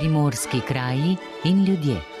primorski kraji in ljudje.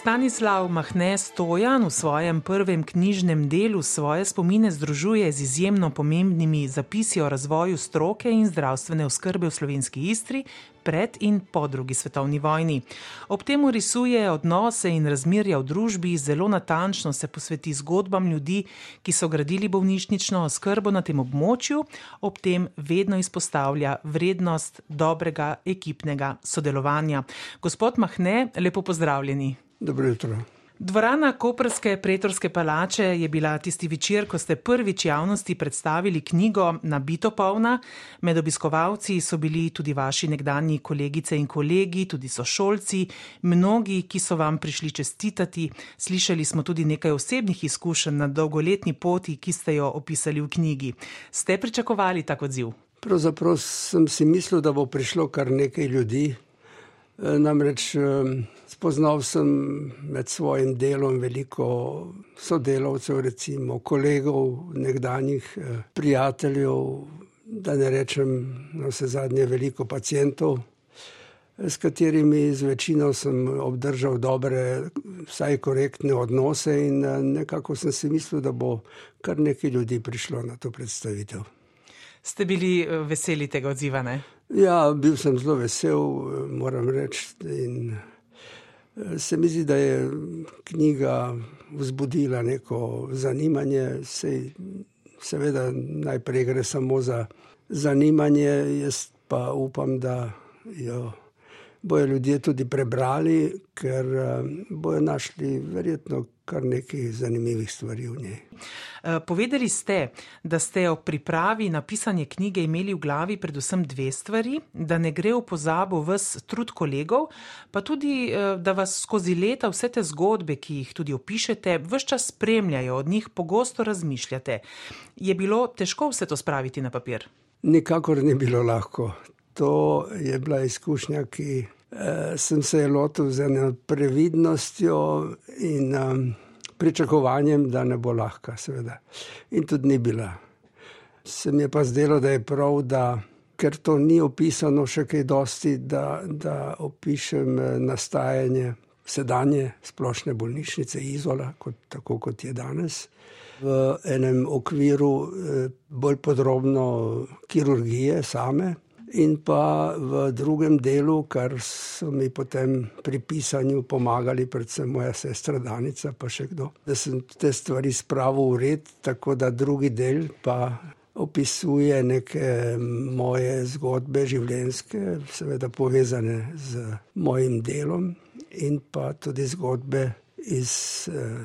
Stanislav Mahne Stojan v svojem prvem knjižnem delu svoje spomine združuje z izjemno pomembnimi zapisi o razvoju stroke in zdravstvene oskrbe v slovenski Istri pred in po drugi svetovni vojni. Ob tem risuje odnose in razmerja v družbi, zelo natančno se posveti zgodbam ljudi, ki so gradili bolnišnično oskrbo na tem območju, ob tem vedno izpostavlja vrednost dobrega ekipnega sodelovanja. Gospod Mahne, lepo pozdravljeni. Dobro jutro. Dvorana Koperske pretorske palače je bila tisti večer, ko ste prvič javnosti predstavili knjigo Nabito polna. Med obiskovalci so bili tudi vaši nekdani kolegice in kolegi, tudi sošolci, mnogi, ki so vam prišli čestitati. Slišali smo tudi nekaj osebnih izkušenj na dolgoletni poti, ki ste jo opisali v knjigi. Ste pričakovali tak odziv? Pravzaprav sem si mislil, da bo prišlo kar nekaj ljudi. Namreč spoznal sem med svojim delom veliko sodelavcev, recimo kolegov, nekdanjih eh, prijateljev, da ne rečem, na vse zadnje, veliko pacijentov, s katerimi z večino sem obdržal dobre, vsaj korektne odnose, in eh, nekako sem si mislil, da bo kar nekaj ljudi prišlo na to predstavitev. Ste bili eh, veseli tega odziva? Ne? Ja, bil sem zelo vesel, moram reči. In Se mi zdi, da je knjiga vzbudila neko zanimanje, Sej, seveda najprej gre samo za zanimanje, jaz pa upam, da jo bojo ljudje tudi prebrali, ker bojo našli verjetno kar nekaj zanimivih stvari v njej. Eh, povedali ste, da ste o pripravi na pisanje knjige imeli v glavi predvsem dve stvari, da ne gre v pozabo vs trud kolegov, pa tudi, eh, da vas skozi leta vse te zgodbe, ki jih tudi opišete, vse čas spremljajo, od njih pogosto razmišljate. Je bilo težko vse to spraviti na papir? Nikakor ni bilo lahko. To je bila izkušnja, ki sem se lotil z eno previdnostjo in um, pričakovanjem, da ne bo lahka, seveda. In tudi ni bila. Se mi je pa zdelo, da je prav, da ker to ni opisano še kaj dosti, da, da opišem eh, nastajanje sedanje splošne bolnišnice Izola, kot, tako kot je danes. V enem okviru eh, bolj podrobno kirurgije same, in pa v drugem delu, kar so mi potem pri pisanju pomagali, predvsem moja sestra Danica, pa še kdo, da sem te stvari spravil v red, tako da drugi del pa opisuje neke moje zgodbe življenjske, seveda povezane z mojim delom in pa tudi zgodbe iz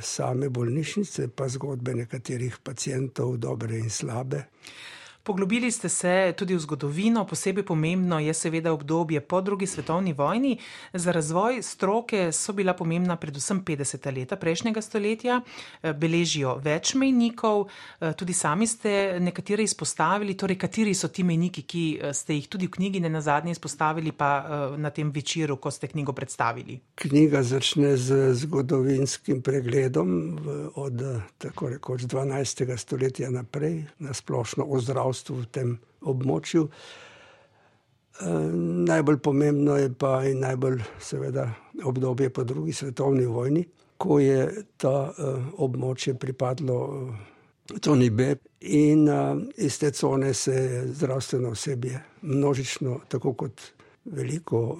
same bolnišnice, pa zgodbe nekaterih pacientov, dobre in slabe. Poglobili ste se tudi v zgodovino, posebej pomembno je seveda obdobje po drugi svetovni vojni. Za razvoj stroke so bila pomembna predvsem 50. leta prejšnjega stoletja, beležijo več mejnikov, tudi sami ste nekatere izpostavili, torej kateri so ti mejniki, ki ste jih tudi v knjigi ne nazadnje izpostavili, pa na tem večeru, ko ste knjigo predstavili. Knjiga začne z zgodovinskim pregledom od tako rekoč dvanajstega stoletja naprej, na splošno o zdravstvu v tem območju. Najbolj pomembno je pa in najbolj seveda obdobje po drugi svetovni vojni, ko je to območje pripadlo coni B in iz te cone se je zdravstveno osebje množično, tako kot veliko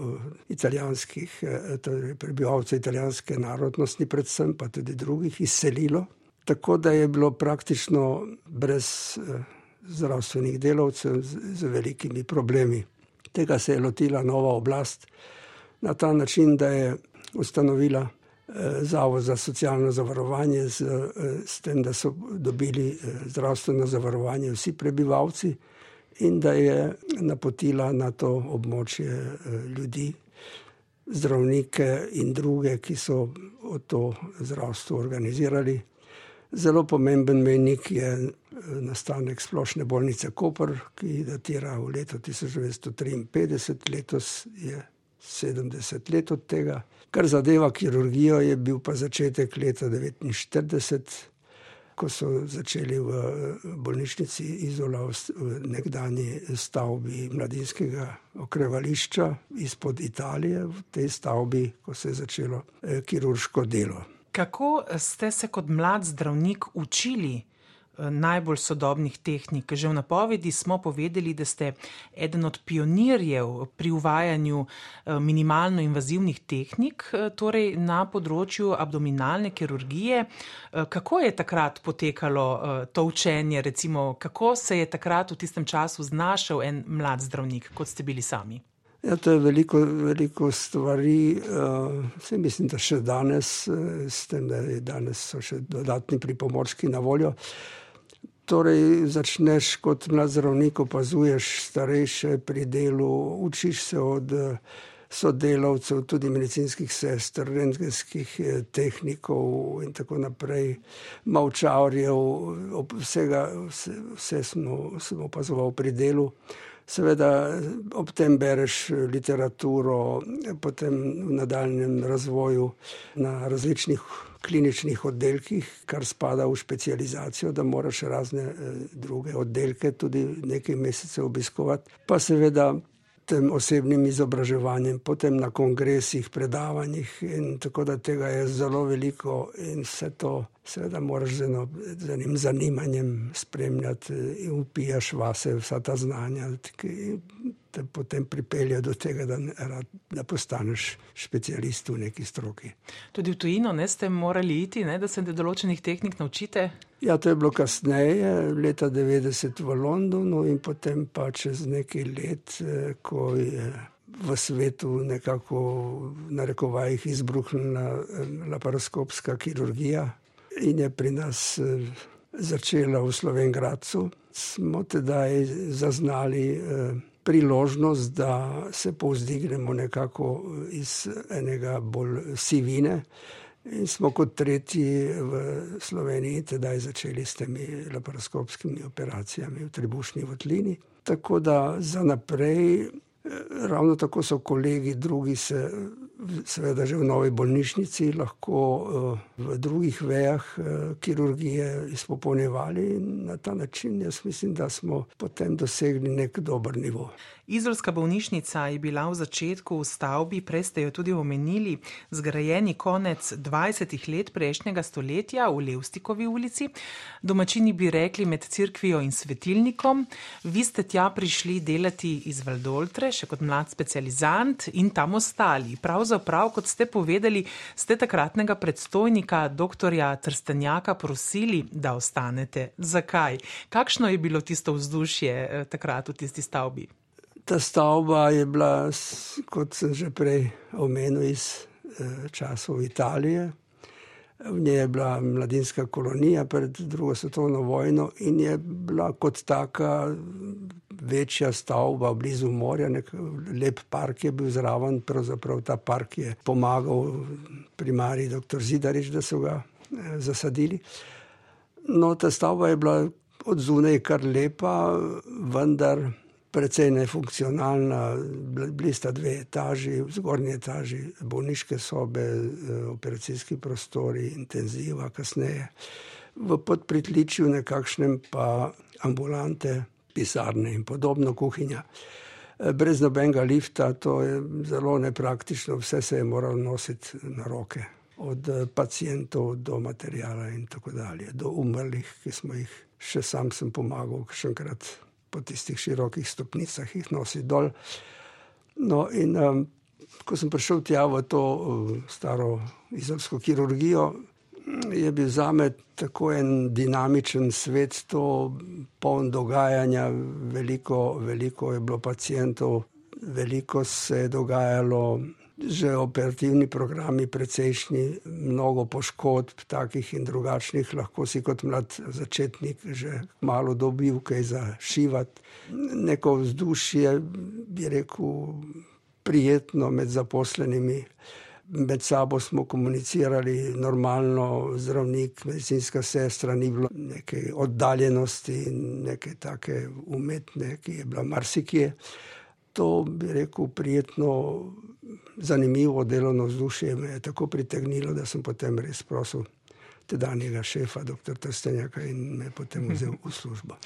italijanskih, torej prebivalcev italijanske narodnosti predvsem, pa tudi drugih, izselilo. Tako da je bilo praktično brez zdravstvenih delavcev z velikimi problemi. Tega se je lotila nova oblast na ta način, da je ustanovila Zavod za socialno zavarovanje s, s tem, da so dobili zdravstveno zavarovanje vsi prebivalci, in da je napotila na to območje ljudi, zdravnike in druge, ki so to zdravstvo organizirali. Zelo pomemben mejnik je nastanek Splošne bolnice Koper, ki datira v leto tisoč devetsto triinpetdeset, letos je sedemdeset let od tega. Kar zadeva kirurgijo, je bil pa začetek leta devetinštirideset, ko so začeli v bolnišnici Izola v nekdani stavbi mladinskega okrevališča izpod Italije, v tej stavbi, ko se je začelo kirurško delo. Kako ste se kot mlad zdravnik učili? najbolj sodobnih tehnik. Že v napovedi smo povedali, da ste eden od pionirjev pri uvajanju eh, minimalno invazivnih tehnik, eh, torej na področju abdominalne kirurgije. Eh, kako je takrat potekalo to učenje, recimo, kako se je takrat v tistem času znašel en mlad zdravnik, kot ste bili sami? Ja, to je veliko, veliko stvari. Uh, mislim, da še danes, s tem, da danes so še dodatni pripomočki na voljo. Uh, Torej, začneš kot mlad zdravnik, opazuješ starejše pri delu, učiš se od sodelavcev, tudi medicinskih sester, rentgenskih eh, tehnikov in tako naprej, mavčarjev, vsega, vse, vse smo, smo opazoval pri delu. Seveda, ob tem bereš literaturo, potem v nadaljem razvoju na različnih kliničnih oddelkih, kar spada v specializacijo, da moraš razne eh, druge oddelke tudi nekaj mesecev obiskovati. Pa seveda tem osebnim izobraževanjem, potem na kongresih, predavanjih in tako da tega je zelo veliko in vse to seveda moraš z enim zanimanjem spremljati in upijaš vase vsa ta znanja, ki te potem pripelje do tega, da, da postaneš specialist v neki stroki. Tudi v tujino ne ste morali iti, ne, da se določenih tehnik naučite? Ja, to je bilo kasneje, leta 90 v Londonu in potem pa čez nekaj let, eh, ko je v svetu nekako na rekovajih izbruhnila eh, laparoskopska kirurgija in je pri nas eh, začela v Slovengracu, smo tedaj zaznali priložnost, da se povzdignemo nekako iz enega bolj sivine. In smo kot tretji v Sloveniji tedaj začeli s temi laparoskopskimi operacijami v trebušni votlini. Tako da za naprej, eh, ravno tako so kolegi drugi se seveda že v novi bolnišnici lahko eh, v drugih vejah eh, kirurgije izpopolnjevali na ta način jaz mislim, da smo potem dosegli nek dober nivo. Izolska bolnišnica je bila v začetku v stavbi, prej ste jo tudi omenili, zgrajeni konec 20. let prejšnjega stoletja v Levstikovi ulici. Domačini bi rekli med crkvijo in svetilnikom. Vi ste tja prišli delati iz Valdoltre, še kot mlad specializant in tam ostali. Pravzaprav, kot ste povedali, ste takratnega predstojnika, dr. Trstenjaka, prosili, da ostanete. Zakaj? Kakšno je bilo tisto vzdušje eh, takrat v tisti stavbi? Ta stavba je bila, kot sem že prej omenil, iz eh, časov Italije. V njej je bila mladinska kolonija pred drugo svetovno vojno in je bila kot taka večja stavba blizu morja, nek lep park je bil zraven, pravzaprav ta park je pomagal primarji dr. Zidarič, da so ga eh, zasadili. No, ta stavba je bila od zunaj kar lepa, vendar precej nefunkcionalna, bili sta dve etaži, v zgornji etaži bolniške sobe, eh, operacijski prostori, intenziva, kasneje v podpritličju nekakšnem pa ambulante, pisarne in podobno, kuhinja. Eh, brez nobenega lifta, to je zelo nepraktično, vse se je moralo nositi na roke. Od eh, pacijentov do materijala in tako dalje, do umrlih, ki smo jih še sam sem pomagal, še enkrat po tistih širokih stopnicah jih nosi dol. No, in um, ko sem prišel tja v to uh, staro izolsko kirurgijo, je bil za me tako en dinamičen svet, to poln dogajanja, veliko, veliko je bilo pacijentov, veliko se je dogajalo že operativni programi, precejšnji, mnogo poškodb, takih in drugačnih, lahko si kot mlad začetnik že malo dobil kaj za šivati. Neko vzdušje, bi rekel, prijetno med zaposlenimi. Med sabo smo komunicirali normalno, zdravnik, medicinska sestra, ni bilo neke oddaljenosti, neke take umetne, ki je bila marsikje. To bi rekel, prijetno zanimivo delovno vzdušje me je tako pritegnilo, da sem potem res prosil tedanjega šefa, dr. Trstenjaka, in me potem vzel v službo.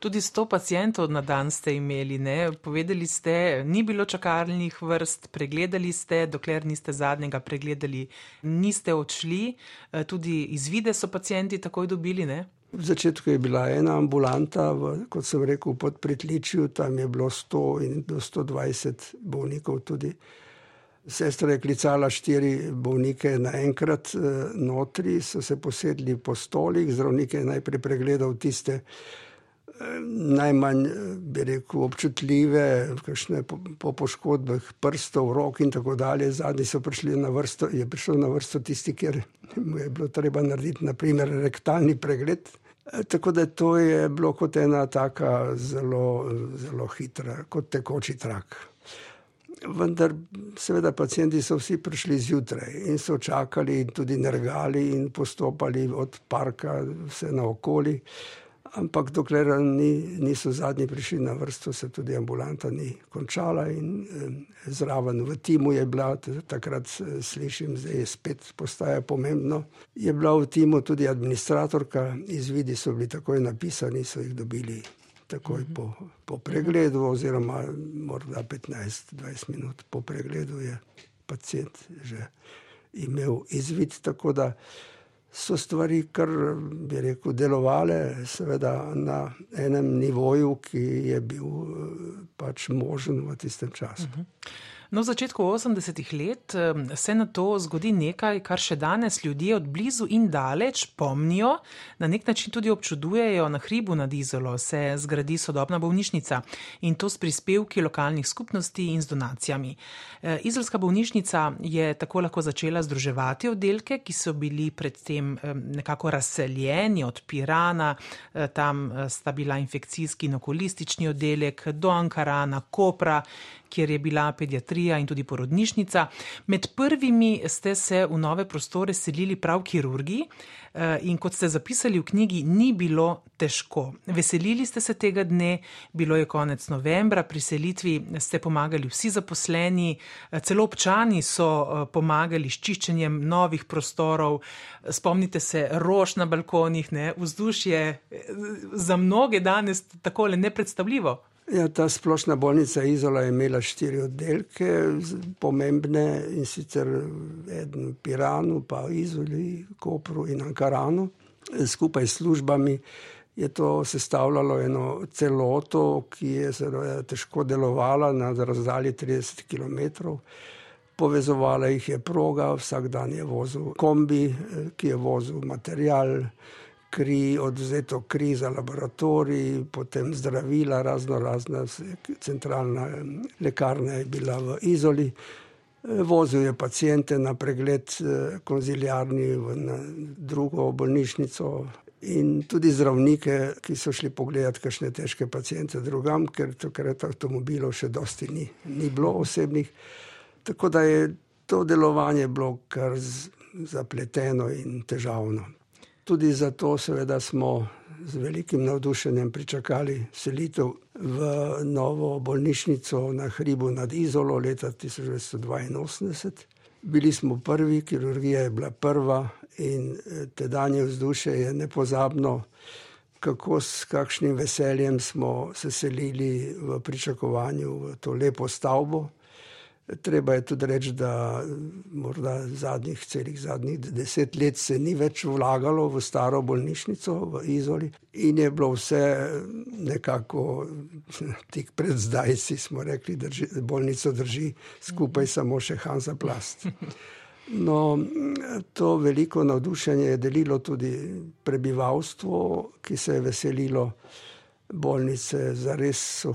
Tudi sto pacijentov na dan ste imeli, ne? povedali ste, ni bilo čakalnih vrst, pregledali ste, dokler niste zadnjega pregledali, niste odšli, eh, tudi izvide so pacijenti takoj dobili. Ne? V začetku je bila ena ambulanta, v, kot sem rekel, pod pritličju, tam je bilo 100 in do 120 bolnikov tudi. Sestra je klicala štiri bolnike naenkrat eh, notri, so se posedli po stolih, zdravnik je najprej pregledal tiste, najmanj, bi rekel, občutljive, kakšne po, po poškodbah prstov, rok in tako dalje. Zadnji so prišli na vrsto, je prišel na vrsto tisti, ker mu je bilo treba narediti, naprimer, rektalni pregled. Tako da to je bilo kot ena taka zelo, zelo hitra, kot tekoči trak. Vendar, seveda, pacijenti so vsi prišli zjutraj in so čakali, in tudi nergali, in postopali od parka vse naokoli. Ampak dokler ni, niso zadnji prišli na vrsto, se tudi ambulanta ni končala. In, eh, zraven v timu je bila, takrat slišim, da je spet postaje pomembno. Je bila v timu tudi administratorka, izvidi so bili takoj napisani, so jih dobili takoj po, po pregledu, oziroma morda 15-20 minut po pregledu je pacijent že imel izvid. Tako da so stvari, kar bi rekel, delovale, seveda na enem nivoju, ki je bil pač možen v tistem času. Uh -huh. No, v začetku 80-ih let se na to zgodi nekaj, kar še danes ljudje od blizu in daleč pomnijo, na nek način tudi občudujejo. Na hribu nad Izolo se zgradi sodobna bolnišnica in to s prispevki lokalnih skupnosti in z donacijami. E, izolska bolnišnica je tako lahko začela združevati oddelke, ki so bili predtem nekako razseljeni od Pirana, e, tam e, sta bila infekcijski in okulistični oddelek, do Ankarana, Kopra kjer je bila pediatrija in tudi porodnišnica. Med prvimi ste se v nove prostore selili prav kirurgi eh, in kot ste zapisali v knjigi, ni bilo težko. Veselili ste se tega dne, bilo je konec novembra, pri selitvi ste pomagali vsi zaposleni, eh, celo občani so eh, pomagali s čiščenjem novih prostorov. Spomnite se rož na balkonih, ne? vzdušje za mnoge danes tako le nepredstavljivo. Ja, ta splošna bolnica Izola je imela štiri oddelke, pomembne in sicer eden v Piranu, pa v Izoli, Kopru in Ankaranu. Skupaj s službami je to sestavljalo eno celoto, ki je zelo težko delovala na razdalji 30 km. Povezovala jih je proga, vsak dan je vozil kombi, ki je vozil material kri, odvzeto kri za laboratorij, potem zdravila, razno razna, centralna lekarna je bila v Izoli. Vozil je pacijente na pregled konziliarni v drugo bolnišnico in tudi zdravnike, ki so šli pogledati kakšne težke pacijente drugam, ker takrat avtomobilov še dosti ni, ni bilo osebnih. Tako da je to delovanje bilo kar zapleteno in težavno. Tudi zato, seveda, smo z velikim navdušenjem pričakali selitev v novo bolnišnico na hribu nad Izolo leta 1982. Bili smo prvi, kirurgija je bila prva in eh, tedanje vzdušje je nepozabno, kako s kakšnim veseljem smo se selili v pričakovanju v to lepo stavbo. Treba je tudi reči, da morda zadnjih, celih zadnjih deset let se ni več vlagalo v staro bolnišnico v Izoli in je bilo vse nekako tik pred zdaj, si smo rekli, da bolnico drži skupaj samo še Hansa Plast. No, to veliko navdušenje je delilo tudi prebivalstvo, ki se je veselilo bolnice, zares so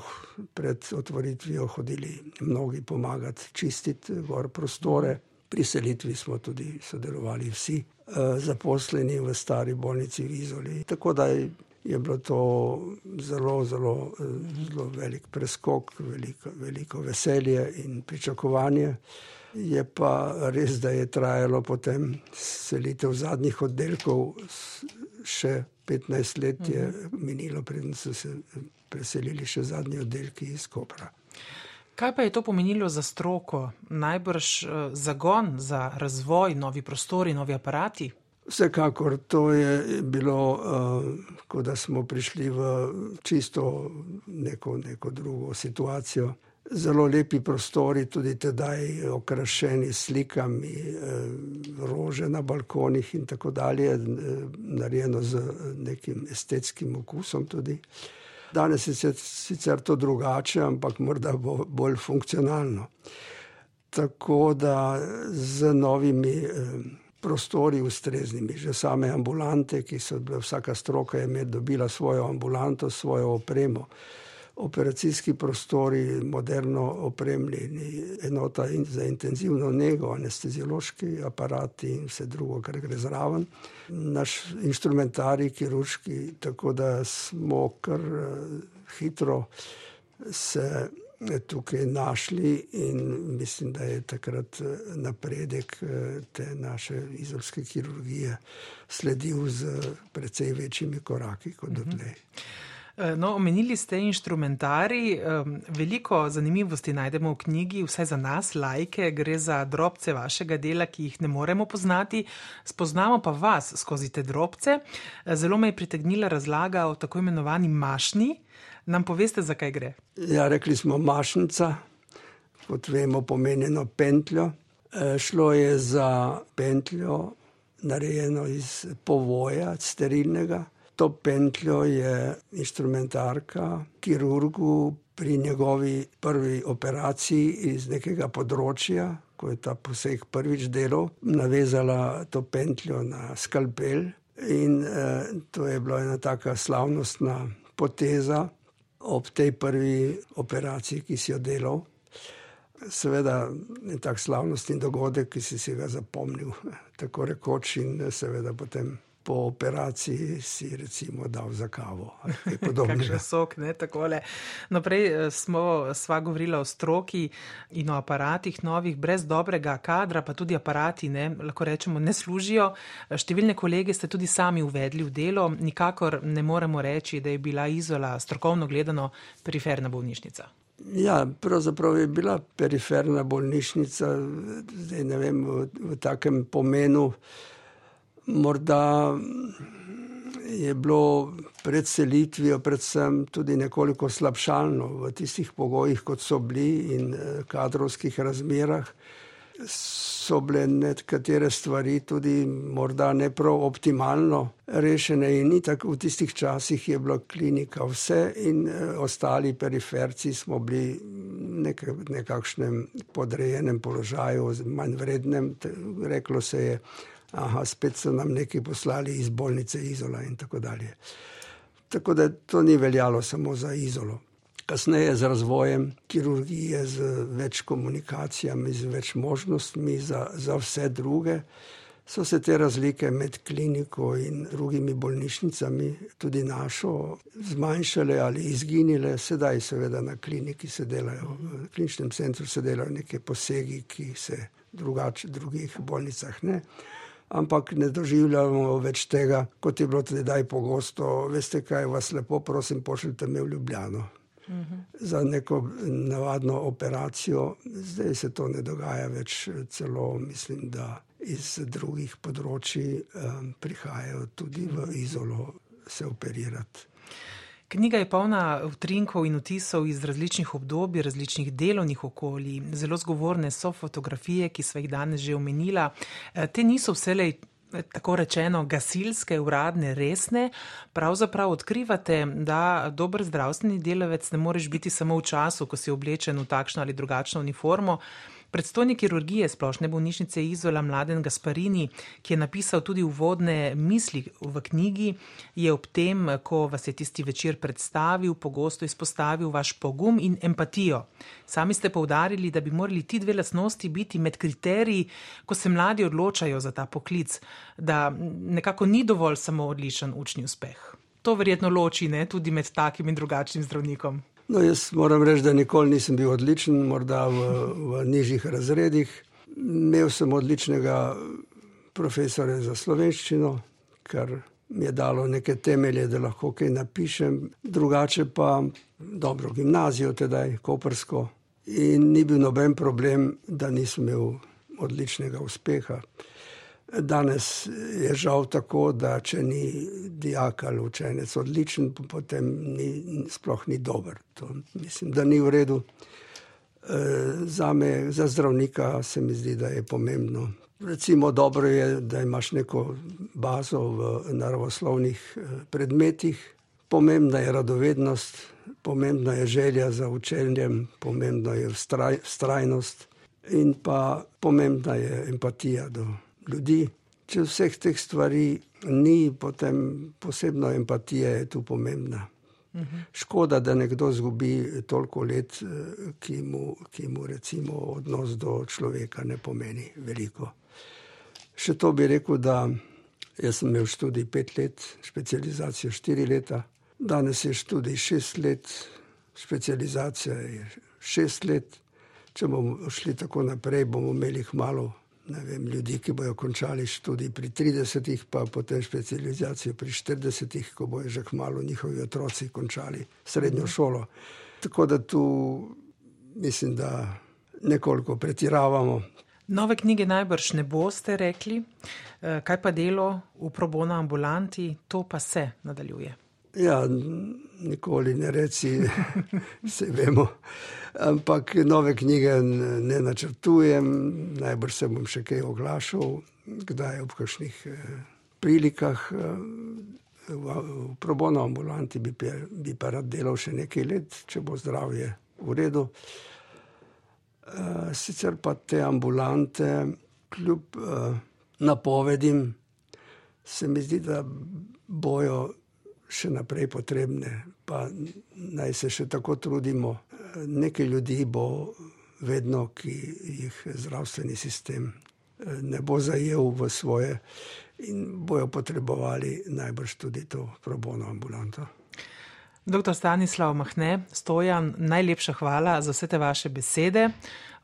pred otvoritvijo hodili mnogi pomagati čistiti gor prostore. Pri selitvi smo tudi sodelovali vsi eh, zaposleni v stari bolnici v Izoli. Tako da je bilo to zelo, zelo, eh, zelo velik preskok, veliko, veliko veselje in pričakovanje. Je pa res, da je trajalo potem selitev zadnjih oddelkov še 15 let je minilo, preden so se preselili še zadnji oddelki iz Kopra. Kaj pa je to pomenilo za stroko? Najbrž uh, zagon za razvoj, novi prostori, novi aparati? Vsekakor to je bilo, uh, kot da smo prišli v čisto neko, neko drugo situacijo. Zelo lepi prostori, tudi tedaj okrašeni s slikami, eh, rože na balkonih in tako dalje, eh, narejeno z nekim estetskim okusom. Tudi. Danes je sicer to drugače, ampak morda bo bolj funkcionalno. Tako da z novimi eh, prostori, ustreznimi, že same ambulante, ki so bile, vsaka stroka je dobila svojo ambulanto, svojo opremo operacijski prostori, moderno opremljeni, enota in za intenzivno nego, anesteziološki aparati in vse drugo, kar gre zraven. Naš instrumentarij, kirurški, tako da smo kar hitro se tukaj našli in mislim, da je takrat napredek te naše izolske kirurgije sledil z precej večjimi koraki kot dotlej. Uh -huh. Eh, no, omenili ste inštrumentari. Veliko zanimivosti najdemo v knjigi, vse za nas, lajke, gre za drobce vašega dela, ki jih ne moremo poznati. Spoznamo pa vas skozi te drobce. Eh, zelo me je pritegnila razlaga o tako imenovani mašni. Nam poveste, zakaj gre? Ja, rekli smo mašnica, kot vemo, pomenjeno pentljo. Eh, šlo je za pentljo, narejeno iz povoja, sterilnega. To pentljo je instrumentarka, kirurgu pri njegovi prvi operaciji iz nekega področja, ko je ta poseg prvič delal, navezala to pentljo na skalpel. In eh, to je bila ena taka slavnostna poteza ob tej prvi operaciji, ki si jo delal. Seveda je tak slavnostni dogodek, ki si, si ga zapomnil, tako rekoč, in seveda potem po operaciji si recimo dal za kavo. Kakšen sok, ne takole. No, prej eh, smo sva govorila o stroki in o aparatih novih, brez dobrega kadra, pa tudi aparati, ne, lahko rečemo, ne služijo. Številne kolege ste tudi sami uvedli v delo, nikakor ne moremo reči, da je bila izola strokovno gledano periferna bolnišnica. Ja, pravzaprav je bila periferna bolnišnica, zdaj ne vem, v, v takem pomenu morda je bilo pred selitvijo, predvsem tudi nekoliko slabšalno v tistih pogojih, kot so bili in eh, kadrovskih razmerah. So bile nekatere stvari tudi morda ne prav optimalno rešene, in tako v tistih časih je bila klinika vse, in eh, ostali periferci smo bili nek, nekakšnem podrejenem položaju, manj vrednem, reklo se je aha, spet so nam nekaj poslali iz bolnice Izola in tako dalje. Tako da to ni veljalo samo za Izolo. Kasneje z razvojem kirurgije, z več komunikacijami, z več možnostmi za, za vse druge, so se te razlike med kliniko in drugimi bolnišnicami, tudi našo, zmanjšale ali izginile. Sedaj, seveda, na kliniki se delajo, v kliničnem centru se delajo neke posegi, ki se drugače v drugih bolnicah ne ampak ne doživljamo več tega, kot je bilo tedaj pogosto. Veste, kaj vas lepo prosim, pošljite me v Ljubljano. Uhum. Za neko navadno operacijo, zdaj se to ne dogaja več, celo mislim, da iz drugih področji um, prihajajo tudi v izolo se operirati. Knjiga je polna utrinkov in vtisov iz različnih obdobij, različnih delovnih okolij. Zelo zgovorne so fotografije, ki smo jih danes že omenila. E, te niso vselej. E, tako rečeno, gasilske, uradne, resne, pravzaprav odkrivate, da dober zdravstveni delavec ne moreš biti samo v času, ko si oblečen v takšno ali drugačno uniformo, Predstojnik kirurgije splošne bolnišnice Izola Mladen Gasparini, ki je napisal tudi uvodne misli v knjigi, je ob tem, ko vas je tisti večer predstavil, pogosto izpostavil vaš pogum in empatijo. Sami ste povdarili, da bi morali ti dve lasnosti biti med kriteriji, ko se mladi odločajo za ta poklic, da nekako ni dovolj samo odličen učni uspeh. To verjetno loči ne, tudi med takim in drugačnim zdravnikom. No, jaz moram reči, da nikoli nisem bil odličen, morda v, v nižjih razredih. Imel sem odličnega profesora za slovenščino, kar mi je dalo neke temelje, da lahko kaj napišem. Drugače pa dobro gimnazijo, tedaj Kopersko. In ni bil noben problem, da nisem imel odličnega uspeha. Danes je žal tako, da če ni dijak ali učenec odličen, potem ni, sploh ni dober. To mislim, da ni v redu. Za me, za zdravnika, se mi zdi, da je pomembno. Recimo, dobro je, da imaš neko bazo v naravoslovnih predmetih. Pomembna je radovednost, pomembna je želja za učenjem, pomembna je vztrajnost in pa pomembna je empatija do ljudi. Če vseh teh stvari ni, potem posebno empatija je tu pomembna. Škoda, da nekdo izgubi toliko let, ki mu, ki mu recimo odnos do človeka ne pomeni veliko. Še to bi rekel, da jaz sem imel študij pet let, specializacijo štiri leta. Danes je študij šest let, specializacija je šest let. Če bomo šli tako naprej, bomo imeli ne vem, ljudi, ki bojo končali študij pri tridesetih, pa potem specializacijo pri štiridesetih, ko bojo že kmalu njihovi otroci končali srednjo šolo. Tako da tu mislim, da nekoliko pretiravamo. Nove knjige najbrž ne boste rekli. Kaj pa delo v pro bono ambulanti? To pa se nadaljuje. Ja, nikoli ne reci, saj vemo. Ampak nove knjige ne načrtujem, najbrž se bom še kaj oglašal, kdaj ob kakšnih prilikah. V pro bono ambulanti bi bi pa rad delal še nekaj let, če bo zdravje v redu. Sicer pa te ambulante kljub napovedim se mi zdi, da bojo še naprej potrebne, pa naj se še tako trudimo. Nekaj ljudi bo vedno, ki jih zdravstveni sistem ne bo zajel v svoje in bojo potrebovali najbrž tudi to pro bono ambulanto. Doktor Stanislav Mahne, Stojan, najlepša hvala za vse te vaše besede.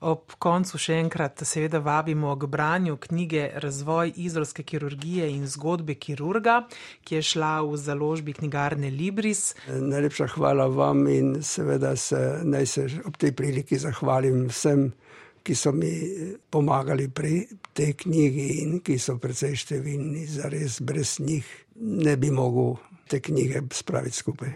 Ob koncu še enkrat seveda vabimo k branju knjige Razvoj izolske kirurgije in zgodbe kirurga, ki je šla v založbi knjigarne Libris. Najlepša hvala vam in seveda se, naj se ob tej priliki zahvalim vsem, ki so mi pomagali pri tej knjigi in ki so precej številni, zares brez njih ne bi mogel te knjige spraviti skupaj.